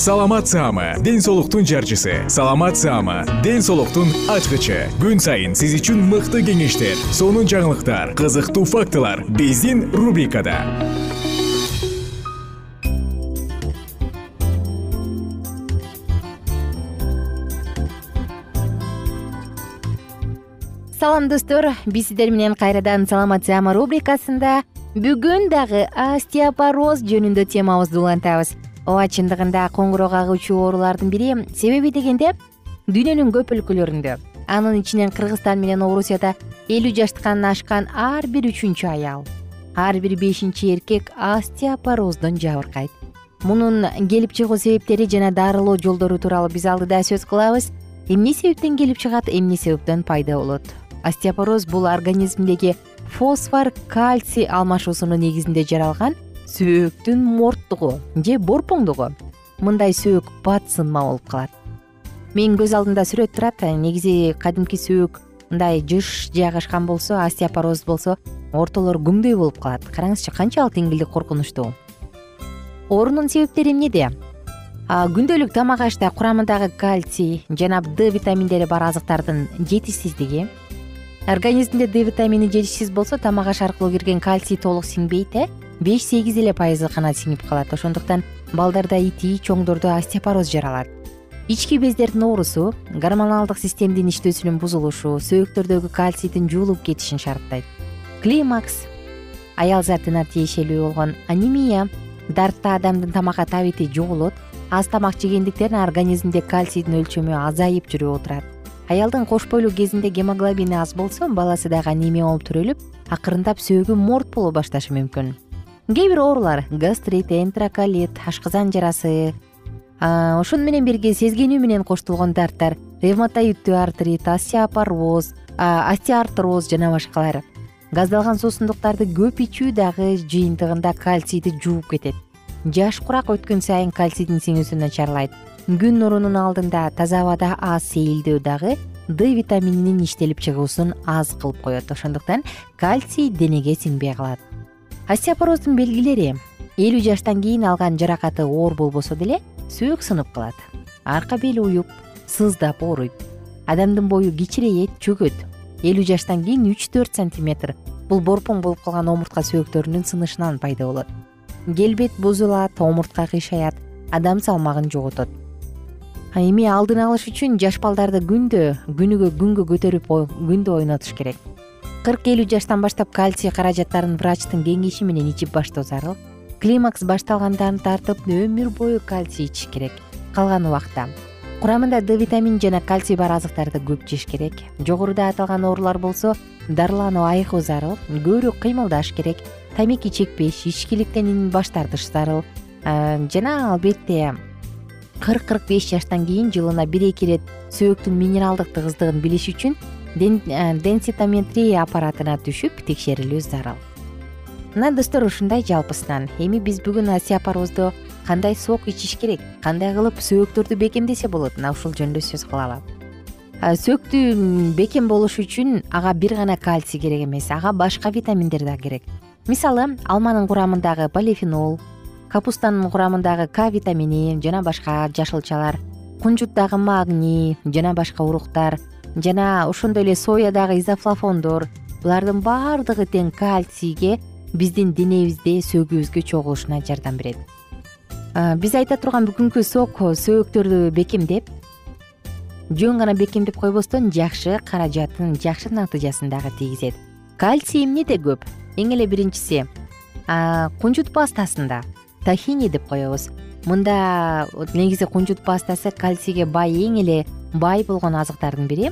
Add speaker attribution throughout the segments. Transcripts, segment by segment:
Speaker 1: саламат саама ден соолуктун жарчысы. Саламат саама ден соолуктун ачкычы. Күн сайын сиз үчүн мыкты кеңештер сонун жаңылыктар кызыктуу фактылар биздин рубрикада.
Speaker 2: Салам достор. Биз сиздер менен кайрадан саламат саама рубрикасында бүгүн дагы остеопороз жөнүндө темабызды улантабыз ооба чындыгында коңгуроо кагуучу оорулардын бири. Себеби дегенде дүйнөнүн көп өлкөлөрүндө анын ичинен кыргызстан менен орусияда элүү жаштан ашкан ар бир үчүнчү аял ар бир бешинчи эркек остеопороздон жабыркайт. Мунун келип чыгуу себептери жана дарылоо жолдору тууралуу биз алдыда сөз кылабыз. Эмне себептен келип чыгат эмне себептен пайда болот? Остеопороз бул организмдеги фосфор кальций алмашуусунун негизинде жаралган сөөктүн морттугу же борпоңдугу. Мындай сөөк бат сынма болуп калат. Менин көз алдымда сүрөт турат негизи кадимки сөөк мындай жыш жайгашкан болсо остеопороз болсо ортолору күңдөй болуп калат. Караңызчы канчалык деңгээлде коркунучтуу? Оорунун себептери эмнеде күндөлүк тамак ашта курамындагы кальций жана д витаминдери бар азыктардын жетишсиздиги. Организмде д витамини жетишсиз болсо тамак аш аркылуу кирген кальций толук сиңбейт э беш сегиз эле пайызы гана сиңип калат. Ошондуктан балдарда ити чоңдордо остеопороз жаралат. Ички бездердин оорусу гормоналдык системдин иштөөсүнүн бузулушу сөөктөрдөгү кальцийдин жуулуп кетишин шарттайт. Климакс аял затына тиешелүү болгон анемия дартта адамдын тамакка табити жоголот аз тамак жегендиктен организмде кальцийдин өлчөмү азайып жүрүп отурат. Аялдын кош бойлуу кезинде гемоглобини аз болсо баласы дагы анемия болуп төрөлүп акырындап сөөгү морт боло башташы мүмкүн кээ бир оорулар гастрит энтероколит ашкызан жарасы ошону менен бирге сезгенүү менен коштолгон дарттар ревматоидтүү артрит остеопороз остеоартроз жана башкалар. Газдалган суусундуктарды көп ичүү дагы жыйынтыгында кальцийди жууп кетет. Жаш курак өткөн сайын кальцийдин сиңүүсү начарлайт. Күн нурунун алдында таза абада аз сейилдөө дагы д витамининин иштелип чыгуусун аз кылып коет. Ошондуктан кальций денеге сиңбей калат остеопороздун белгилери. Элүү жаштан кийин алган жаракаты оор болбосо деле сөөк сынып калат. Арка бел уюп сыздап ооруйт. Адамдын бою кичирейет чөгөт. Элүү жаштан кийин үч төрт сантиметр бул борпоң болуп калган омуртка сөөктөрүнүн сынышынан пайда болот. Келбет бузулат омуртка кыйшаят адам салмагын жоготот. Эми алдын алыш үчүн жаш балдарды күндө күнүгө күнгө көтөрүп күндө ойнотуш керек кырк элүү жаштан баштап кальций каражаттарын врачтын кеңеши менен ичип баштоо зарыл климакс башталгандан тартып өмүр бою кальций ичиш керек калган убакта. Курамында д витамин жана кальций бар азыктарды көп жеш керек жогоруда аталган оорулар болсо дарылануу айыгуу зарыл көбүрөөк кыймылдаш керек тамеки чекпеш ичкиликтен баш тартыш зарыл. Жана албетте кырк кырк беш жаштан кийин жылына бир эки ирет сөөктүн минералдык тыгыздыгын билиш үчүн Э, денситометрия аппаратына түшүп текшерилүү зарыл. Мына достор ушундай жалпысынан. Эми биз бүгүн остеопорозду кандай сок ичиш керек кандай кылып сөөктөрдү бекемдесе болот? Мына ушул жөнүндө сөз кылалы сөөктү бекем болуш үчүн ага бир гана кальций керек эмес ага башка витаминдер да керек. Мисалы алманын курамындагы полифенол капустанын курамындагы к витамини жана башка жашылчалар кунжуттагы магний жана башка уруктар жана ошондой эле соядагы изофлафондор булардын баардыгы тең кальцийге биздин денебизде сөөгүбүзгө чогулушуна жардам берет. Биз айта турган бүгүнкү сок сөөктөрдү бекемдеп жөн гана бекемдеп койбостон жакшы каражатын жакшы натыйжасын дагы тийгизет. Кальций эмнеде көп? Эң эле биринчиси кунжут пастасында тахини деп коебуз мында негизи кунжут пастасы кальцийге бай эң эле бай болгон азыктардын бири.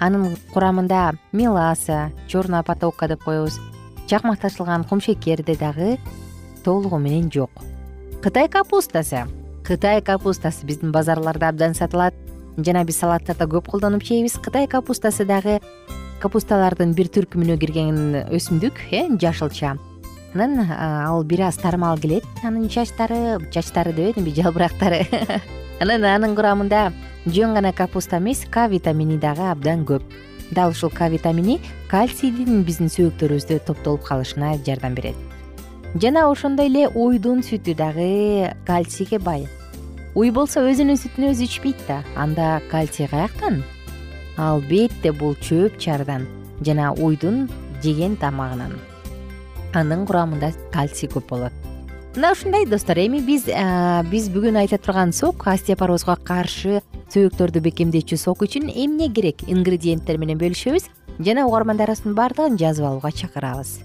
Speaker 2: Анын курамында меласа черная потока деп коебуз. Чакмакташылган кумшекерде дагы толугу менен жок. Кытай капустасы. Кытай капустасы биздин базарларда абдан сатылат. Жана биз салаттарда көп колдонуп жейбиз кытай капустасы дагы капусталардын бир түркүмүнө кирген өсүмдүк э жашылча анан ал бир аз тармал келет. Анын чачтары чачтары дебедимби жалбырактары. Анан анын курамында жөн гана капуста эмес к витамини дагы абдан көп. Дал ушул к витамини кальцийдин биздин сөөктөрүбүздө топтолуп калышына жардам берет. Жана ошондой эле уйдун сүтү дагы кальцийге бай. Уй болсо өзүнүн сүтүн өзү ичпейт да анда кальций каяктан албетте бул чөп чарыдан жана уйдун жеген тамагынан анын курамында кальций көп болот. Мына ушундай достор эми биз биз бүгүн айта турган сок остеопорозго каршы сөөктөрдү бекемдөөчү сок үчүн эмне керек? Ингредиенттер менен бөлүшөбүз жана угармандарыбыздын баардыгын жазып алууга чакырабыз.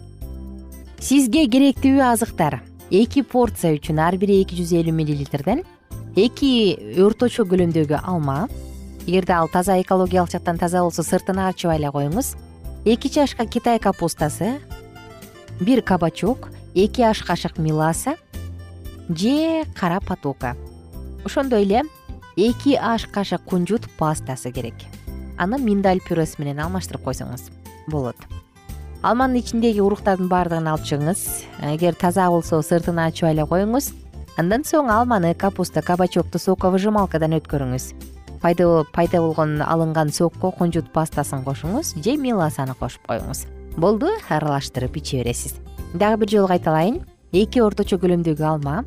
Speaker 2: Сизге керектүү азыктар. Эки порция үчүн ар бири эки жүз элүү миллилитрден эки орточо көлөмдөгү алма. Эгерде ал таза экологиялык жактан таза болсо сыртына ачыбай эле коюңуз. Эки чашка китай капустасы бир кабачок эки аш кашык меласа же кара потока. Ошондой эле эки аш кашык кунжут пастасы керек. Аны миндаль пюресси менен алмаштырып койсоңуз болот. Алманын ичиндеги уруктардын баардыгын алып чыгыңыз. Эгер таза болсо сыртына ачыбай эле коюңуз андан соң алманы капуста кабачокту соковыжималкадан өткөрүңүз. Пайда болгон алынган сокко кунжут пастасын кошуңуз же меласаны кошуп коюңуз болду аралаштырып иче бересиз. Дагы бир жолу кайталайын. Эки орточо көлөмдөгү алма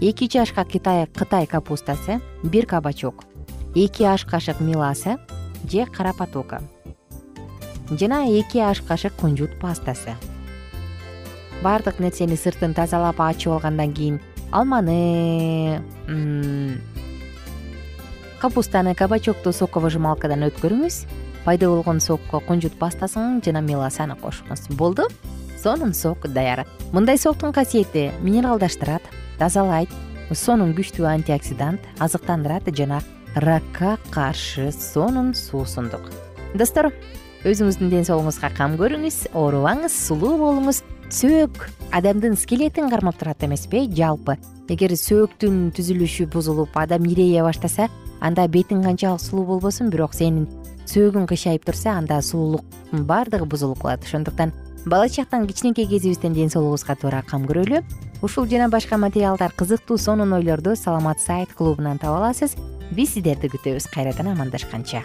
Speaker 2: эки чашка кытай капустасы бир кабачок эки аш кашык меласа же кара потока жана эки аш кашык кунжут пастасы. Баардык нерсени сыртын тазалап ачып алгандан кийин алманы капустаны кабачокту соковыжималкадан өткөрүңүз пайда болгон сокко кунжут пастасын жана меласаны кошуңуз. Болду? Сонун сок даяр мындай соктун касиети минералдаштырат тазалайт сонун күчтүү антиоксидант азыктандырат жана ракка каршы сонун суусундук достор өзүңүздүн ден соолугуңузга кам көрүңүз оорубаңыз сулуу болуңуз. Сөөк адамдын скелетин кармап турат эмеспи жалпы эгер сөөктүн түзүлүшү бузулуп адам ирейе баштаса анда бетиң канчалык сулуу болбосун бирок сенин сөөгүң кыйшайып турса анда сулуулуктун баардыгы бузулуп калат ошондуктан бала чактан кичинекей кезибизден ден соолугубузга туура кам көрөлү. Ушул жана башка материалдар кызыктуу сонун ойлорду саламат сайт клубунан таба аласыз. Биз сиздерди күтөбүз. Кайрадан амандашканча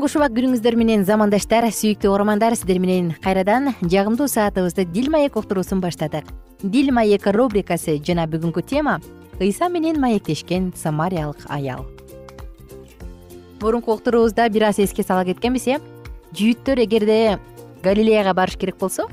Speaker 2: кушубак күнүңүздөр менен замандаштар сүйүктүү угармандар сиздер менен кайрадан жагымдуу саатыбызды дил маек уктуруусун баштадык. Дил маек рубрикасы жана бүгүнкү тема ыйса менен маектешкен самариялык аял. Мурунку уктуруубузда бир аз эске сала кеткенбиз э жүйүттөр эгерде галилеяга барыш керек болсо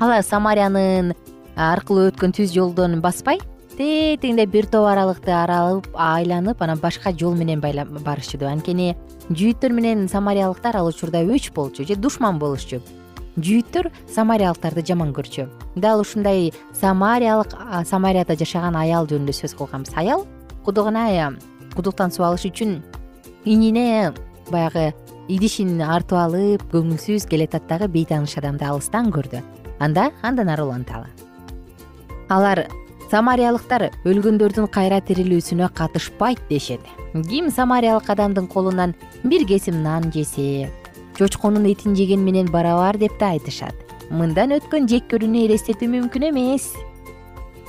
Speaker 2: алар самариянын аркылуу өткөн түз жолдон баспай тетигинде бир топ аралыкты аралып айланып анан башка жол менен барышчу анткени жүйүттөр менен самариялыктар ал учурда өч болчу же душман болушчу. Жүйүттөр самариялыктарды жаман көрчү. Дал ушундай самариялык самарияда жашаган аял жөнүндө сөз кылганбыз. Аял кудугуна кудуктан суу алыш үчүн инине баягы идишин артып алып көңүлсүз келатат дагы бейтааныш адамды алыстан көрдү. Анда андан ары уланталы алар самариялыктар өлгөндөрдүн кайра тирилүүсүнө катышпайт дешет. Ким самариялык адамдын колунан бир кесим нан жесе чочконун этин жеген менен барабар деп да айтышат. Мындан өткөн жек көрүүнү элестетүү мүмкүн эмес.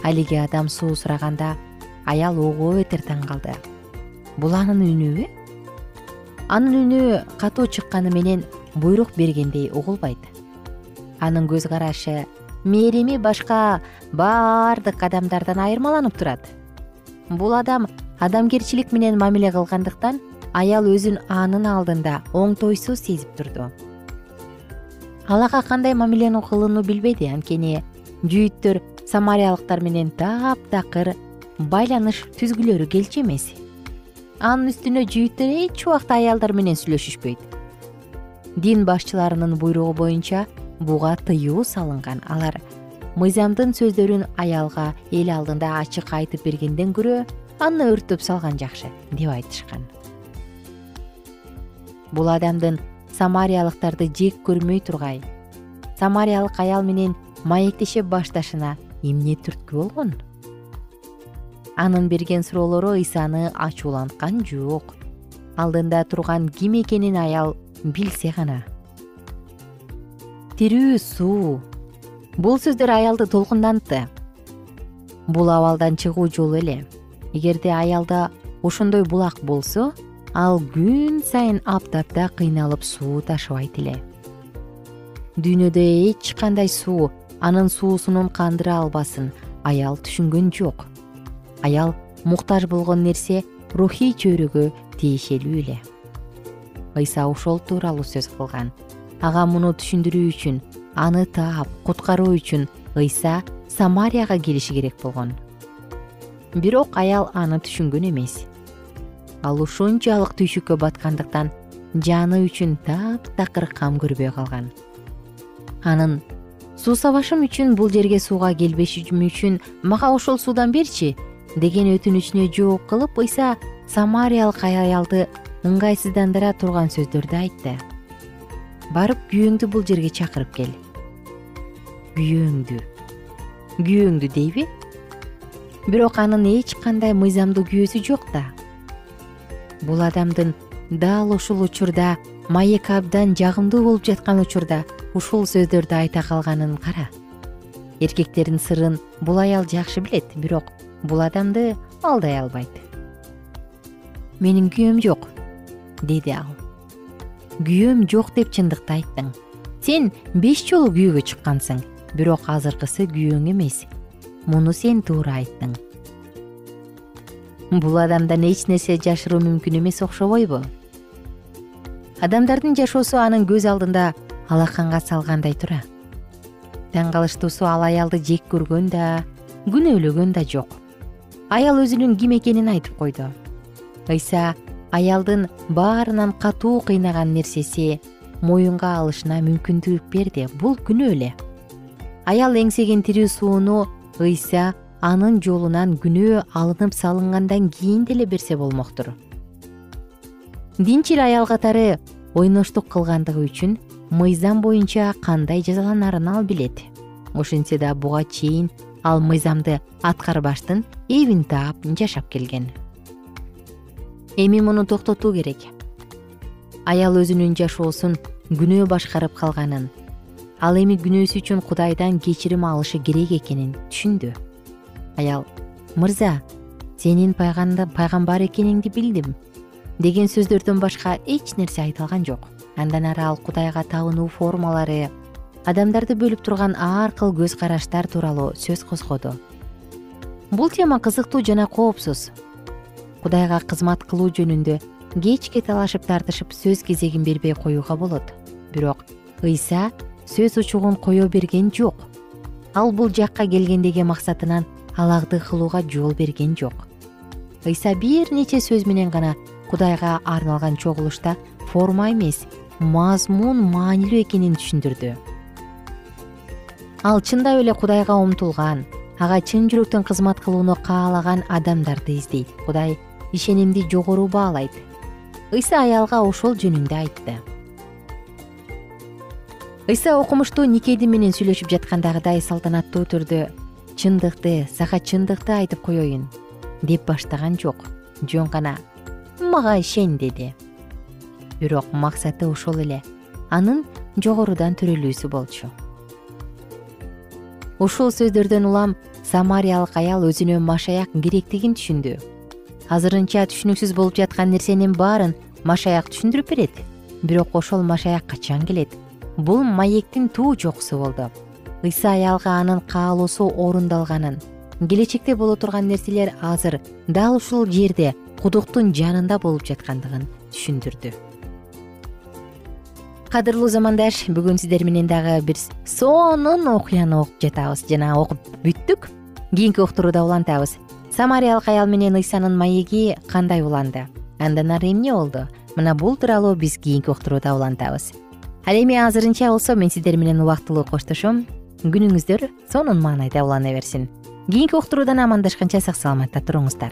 Speaker 2: Алиги адам суу сураганда аял ого бетер таң калды бул анын үнүбү? Анын үнү катуу чыкканы менен буйрук бергендей угулбайт. Анын көз карашы мээрими башка баардык адамдардан айырмаланып турат. Бул адам адамгерчилик менен мамиле кылгандыктан аял өзүн анын алдында оңтойсуз сезип турду. Ал ага кандай мамилени кылууну билбеди? Анткени жүйүттөр самариялыктар менен таптакыр байланыш түзгүлөрү келчү эмес. Анын үстүнө жүйүттөр эч убакта аялдар менен сүйлөшүшпөйт. Дин башчыларынын буйругу боюнча буга тыюу салынган. Алар мыйзамдын сөздөрүн аялга эл алдында ачык айтып бергенден көрө аны өрттөп салган жакшы деп айтышкан. Бул адамдын самариялыктарды жек көрмөй тургай. Самариялык аял менен маектеше башташына эмне түрткү болгон? Анын берген суроолору ыйсаны ачууланткан жок. Алдында турган ким экенин аял билсе гана тирүү суу. Бул сөздөр аялды толкундантты. Бул абалдан чыгуу жолу эле. Эгерде аялда ошондой булак болсо ал күн сайын аптапта кыйналып суу ташыбайт эле. Дүйнөдө эч кандай суу анын суусунун кандыра албасын аял түшүнгөн жок. Аял муктаж болгон нерсе рухий чөйрөгө тиешелүү эле. Ыйса ошол тууралуу сөз кылган ага муну түшүндүрүү үчүн аны таап куткаруу үчүн ыйса самарияга келиши керек болгон. Бирок аял аны түшүнгөн эмес. Ал ушунчалык түйшүккө баткандыктан жаны үчүн таптакыр кам көрбөй калган. Анын суу сабашым үчүн бул жерге сууга келбешим үчүн мага ошол суудан берчи деген өтүнүчүнө жооп кылып ыйса самариялык аялды ыңгайсыздандыра турган сөздөрдү айтты барып күйөөңдү бул жерге чакырып кел. Күйөөңдү. Күйөөңдү дейби? Бирок анын эч кандай мыйзамдуу күйөөсү жок да. Бул адамдын дал ушул учурда маек абдан жагымдуу болуп жаткан учурда ушул сөздөрдү айта калганын кара. Эркектердин сырын бул аял жакшы билет бирок бул адамды алдай албайт. Менин күйөөм жок деди ал күйөөм жок деп чындыкты айттың. Сен беш жолу күйөөгө чыккансың бирок азыркысы күйөөң эмес. Муну сен туура айттың. Бул адамдан эч нерсе жашыруу мүмкүн эмес окшобойбу? Адамдардын жашоосу анын көз алдында алаканга салгандай тура таң калыштуусу ал аялды жек көргөн да күнөөлөгөн да жок. Аял өзүнүн ким экенин айтып койду. Ыйса аялдын баарынан катуу кыйнаган нерсеси моюнга алышына мүмкүндүк берди. Бул күнөө эле. Аял эңсеген тирүү сууну ыйса анын жолунан күнөө алынып салынгандан кийин деле берсе болмоктур. Динчил аял катары ойноштук кылгандыгы үчүн мыйзам боюнча кандай жазаланарын ал билет. Ошентсе да буга чейин ал мыйзамды аткарбаштын эбин таап жашап келген эми муну токтотуу керек. Аял өзүнүн жашоосун күнөө башкарып калганын ал эми күнөөсү үчүн кудайдан кечирим алышы керек экенин түшүндү. Аял мырза сенин пайгамбар экениңди билдим деген сөздөрдөн башка эч нерсе айтылган жок. Андан ары ал кудайга табынуу формалары адамдарды бөлүп турган ар кыл көз караштар тууралуу сөз козгоду. Бул тема кызыктуу жана коопсуз кудайга кызмат кылуу жөнүндө кечке талашып тартышып сөз кезегин бербей коюуга болот. Бирок ыйса сөз учугун кое берген жок. Ал бул жакка келгендеги максатынан алагды кылууга жол берген жок. Ыйса бир нече сөз менен гана кудайга арналган чогулушта форма эмес мазмун маанилүү экенин түшүндүрдү. Ал чындап эле кудайга умтулган ага чын жүрөктөн кызмат кылууну каалаган адамдарды издейт. Кудай ишенимди жогору баалайт. Ыйса аялга ошол жөнүндө айтты. Ыйса окумуштуу никеди менен сүйлөшүп жаткандагыдай салтанаттуу түрдө чындыкты сага чындыкты айтып коеюн деп баштаган жок. Жөн гана мага ишен деди. Бирок максаты ошол эле. Анын жогорудан төрөлүүсү болчу. Ушул сөздөрдөн улам самариялык аял өзүнө машаяк керектигин түшүндү азырынча түшүнүксүз болуп жаткан нерсенин баарын машаяк түшүндүрүп берет. Бирок ошол машаяк качан келет. Бул маектин туу чокусу болду. Ыйса аялга анын каалоосу орундалганын. Келечекте боло турган нерселер азыр дал ушул жерде кудуктун жанында болуп жаткандыгын түшүндүрдү. Кадырлуу замандаш бүгүн сиздер менен дагы бир сонун окуяны окуп жатабыз жана окуп бүттүк. Кийинки уктурууда улантабыз самариялык аял менен ыйсанын маеги кандай уланды? Андан ары эмне болду? Мына бул тууралуу биз кийинки уктурууда улантабыз. Ал эми азырынча болсо мен сиздер менен убактылуу коштошом. Күнүңүздөр сонун маанайда улана берсин. Кийинки уктуруудан амандашканча сак саламатта туруңуздар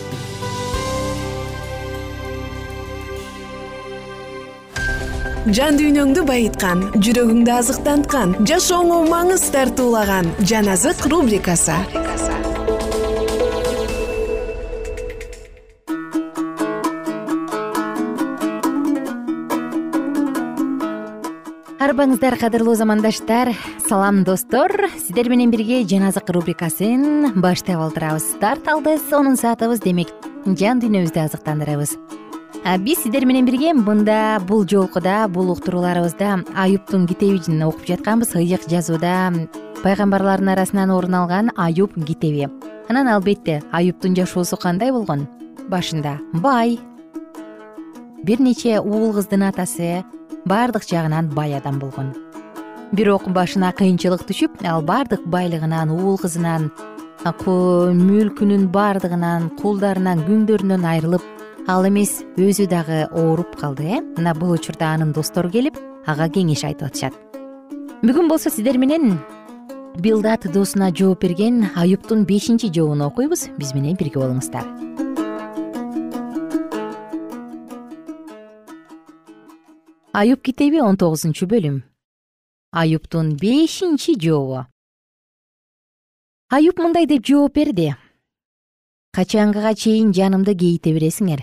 Speaker 3: жан дүйнөңдү байыткан жүрөгүңдү азыктанткан жашооңо маңыз тартуулаган жан азык рубрикасы.
Speaker 2: Арбаңыздар кадырлуу замандаштар салам достор. Сиздер менен бирге жан азык рубрикасын баштап олтурабыз старт алды сонун саатыбыз демек жан дүйнөбүздү азыктандырабыз биз сиздер менен бирге мында бул жолку да бул уктурууларыбызда аюптун китебин окуп жатканбыз. Ыйык жазууда пайгамбарлардын арасынан орун алган аюп китеби. Анан албетте аюптун жашоосу кандай болгон? Башында бай. Бир нече уул кыздын атасы баардык жагынан бай адам болгон. Бирок башына кыйынчылык түшүп ал баардык байлыгынан уул кызынан мүлкүнүн баардыгынан кулдарынан күңдөрүнөн айрылып ал эмес өзү дагы ооруп калды э? Мына бул учурда анын достору келип ага кеңеш айтып атышат. Бүгүн болсо сиздер менен билдат доосуна жооп берген аюптун бешинчи жообун окуйбуз биз менен бирге болуңуздар. Аюп китеби он тогузунчу бөлүм. Аюптун бешинчи жообу. Аюп мындай деп жооп берди качангага чейин жанымды кейите бересиңер.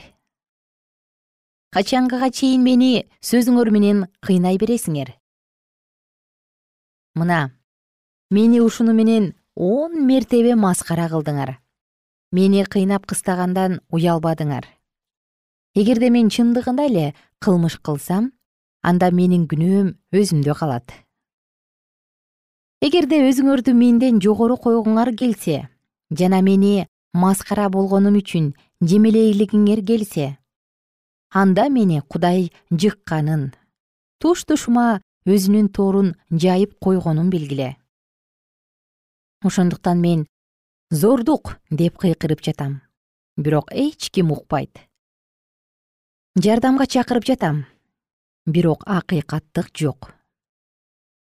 Speaker 2: Качангага чейин мени сөзүңөр менен кыйнай бересиңер. Мына мени ушуну менен он мертебе маскара кылдыңар. Мени кыйнап кыстагандан уялбадыңар. Эгерде мен чындыгында эле кылмыш кылсам анда менин күнөөм өзүмдө калат. Эгерде өзүңөрдү менден жогору койгуңар келсе жана мени маскара болгонум үчүн жемелейлигиңер келсе анда мени кудай жыкканын туш тушума өзүнүн торун жайып койгонун белгиле. Ошондуктан мен зордук! деп кыйкырып жатам. Бирок эч ким укпайт. Жардамга чакырып жатам. Бирок акыйкаттык жок.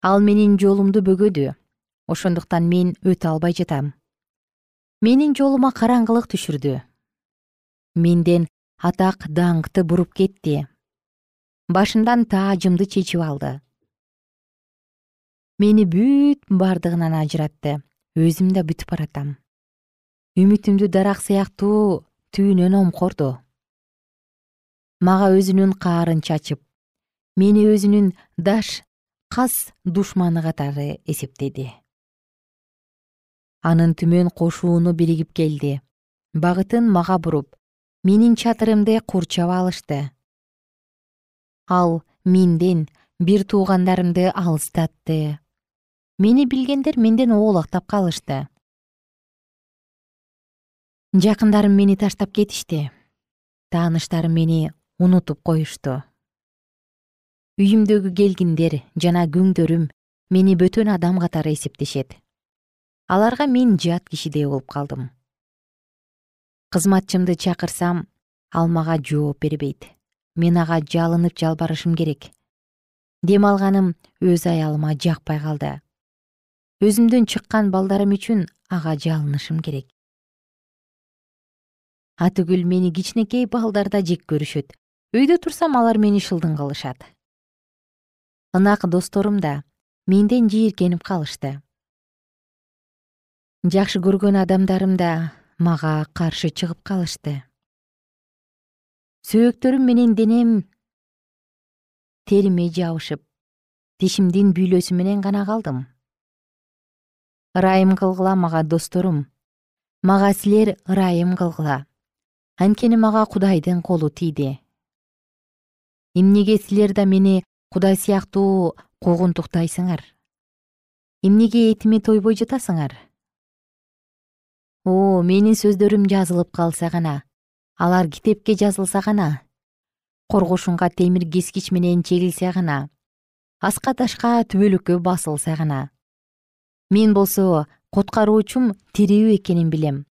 Speaker 2: Ал менин жолумду бөгөдү. Ошондуктан мен өтө албай жатам менин жолума караңгылык түшүрдү. Менден атак даңкты буруп кетти. Башымдан таажымды чечип алды. Мени бүт бардыгынан ажыратты. Өзүм да бүтүп баратам. Үмүтүмдү дарак сыяктуу түбүнөн омкорду мага өзүнүн каарын чачып мени өзүнүн даш кас душманы катары эсептеди анын түмөн кошууну биригип келди. Багытын мага буруп менин чатырымды курчап алышты ал менден бир туугандарымды алыстатты. Мени билгендер менден оолактап калышты. Жакындарым мени таштап кетишти. Тааныштарым мени унутуп коюшту. Үйүмдөгү келгиндер жана күңдөрүм мени бөтөн адам катары эсептешет аларга мен жат кишидей болуп калдым. Кызматчымды чакырсам ал мага жооп бербейт. Мен ага жалынып жалбарышым керек. Дем алганым өз аялыма жакпай калды. Өзүмдөн чыккан балдарым үчүн ага жалынышым керек. Атүгүл мени кичинекей балдар да жек көрүшөт. Үйдө турсам алар мени шылдың кылышат. Ынак досторум да менден жийиркенип калышты жакшы көргөн адамдарым да мага каршы чыгып калышты. Сөөктөрүм менен денем териме жабышып тишимдин бүйлөсү менен гана калдым. Ырайым кылгыла мага досторум. Мага силер ырайым кылгыла. Анткени мага кудайдын колу тийди. Эмнеге силер да мени кудай сыяктуу куугунтуктайсыңар? Эмнеге этиме тойбой жатасыңар о менин сөздөрүм жазылып калса гана алар китепке жазылса гана коргошунга темир кескич менен чегилсе гана аска ташка түбөлүккө басылса гана. Мен болсо куткаруучум тирүү экенин билем.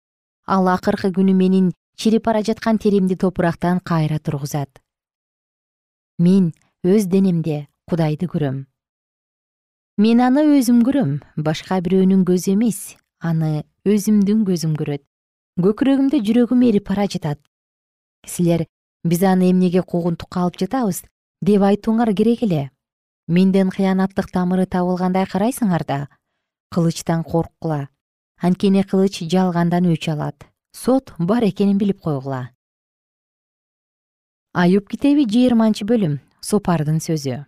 Speaker 2: Ал акыркы күнү менин чирип бара жаткан теримди топурактан кайра тургузат. Мен өз денемде кудайды көрөм. Мен аны өзүм көрөм башка бирөөнүн көзү эмес аны өзүмдүн көзүм көрөт. Көкүрөгүмдө жүрөгүм эрип бара жатат. Силер биз аны эмнеге куугунтукка алып жатабыз? деп айтууңар керек эле. Менден кыянаттык тамыры табылгандай карайсыңар да. Кылычтан корккула анткени кылыч жалгандан өч алат. Сот бар экенин билип койгула. Аюп китеби жыйырманчы бөлүм. Сопардын сөзү.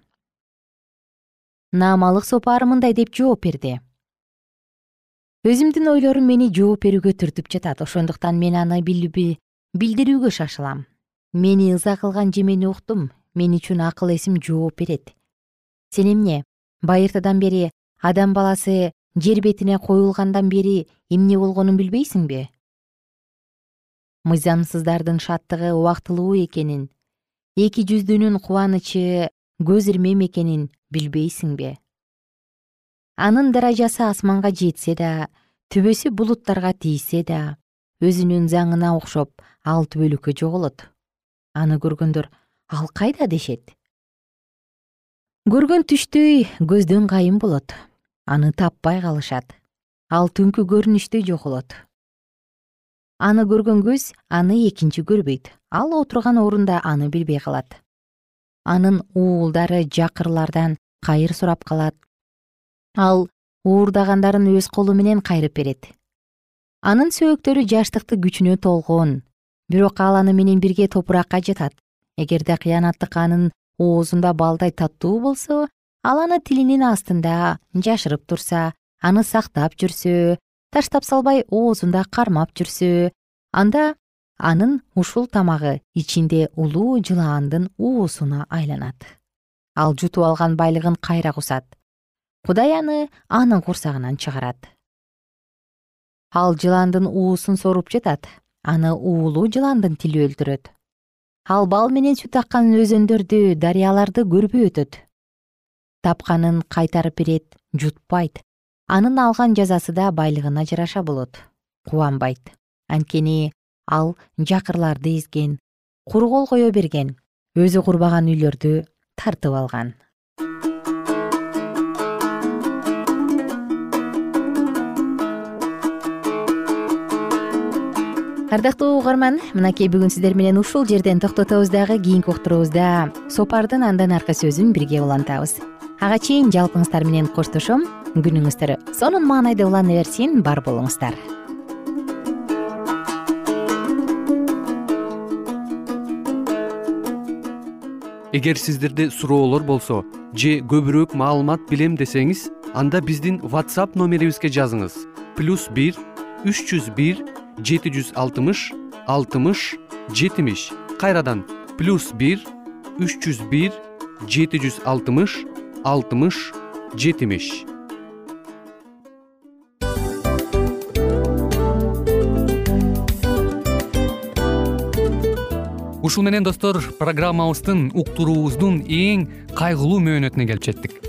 Speaker 2: Наамалык сопар мындай деп жооп берди өзүмдүн ойлорум мени жооп берүүгө түртүп жатат. Ошондуктан мен аны билдирүүгө шашылам мени ыза кылган жемени уктум мен үчүн акыл эсим жооп берет. Сен эмне? Байыртадан бери адам баласы жер бетине коюлгандан бери эмне болгонун билбейсиңби? Мыйзамсыздардын шаттыгы убактылуу экенин эки жүздүүнүн кубанычы көз ирмем экенин билбейсиңби анын даражасы асманга жетсе да түбөсү булуттарга тийсе да өзүнүн заңына окшоп ал түбөлүккө жоголот. Аны көргөндөр ал кайда? дешет. Көргөн түштөй көздөн кайын болот. Аны таппай калышат. Ал түнкү көрүнүштөй жоголот. Аны көргөн көз аны экинчи көрбөйт. Ал отурган орунда аны билбей калат. Анын уулдары жакырлардан кайыр сурап калат ал уурдагандарын өз колу менен кайрып берет. Анын сөөктөрү жаштыкты күчүнө толгон бирок ал аны менен бирге топуракка жатат. Эгерде кыянаттык анын оозунда балдай таттуу болсо ал аны тилинин астында жашырып турса аны сактап жүрсө таштап салбай оозунда кармап жүрсө анда анын ушул тамагы ичинде улуу жылаандын уусуна айланат. Ал жутуп алган байлыгын кайра кусат кудай аны анын курсагынан чыгарат. Ал жыландын уусун соруп жатат аны уулуу жыландын тили өлтүрөт. Ал бал менен сүт аккан өзөндөрдү дарыяларды көрбөй өтөт. Тапканын кайтарып берет жутпайт. Анын алган жазасы да байлыгына жараша болот кубанбайт. Анткени ал жакырларды эзген куру кол кое берген өзү курбаган үйлөрдү тартып алган ардактуу угарман мынакей бүгүн сиздер менен ушул жерден токтотобуз дагы кийинки уктуруубузда сопардын андан аркы сөзүн бирге улантабыз. Ага чейин жалпыңыздар менен коштошом. Күнүңүздөр сонун маанайда улана берсин бар болуңуздар.
Speaker 4: Эгер сиздерде суроолор болсо же көбүрөөк маалымат билем десеңиз анда биздин whatsapp номерибизге жазыңыз. Плюс бир үч жүз бир жети жүз алтымыш алтымыш жетимиш. Кайрадан плюс бир үч жүз бир жети жүз алтымыш алтымыш жетимиш. Ушун менен достор программабыздын уктуруубуздун эң кайгылуу мөөнөтүнө келип жеттик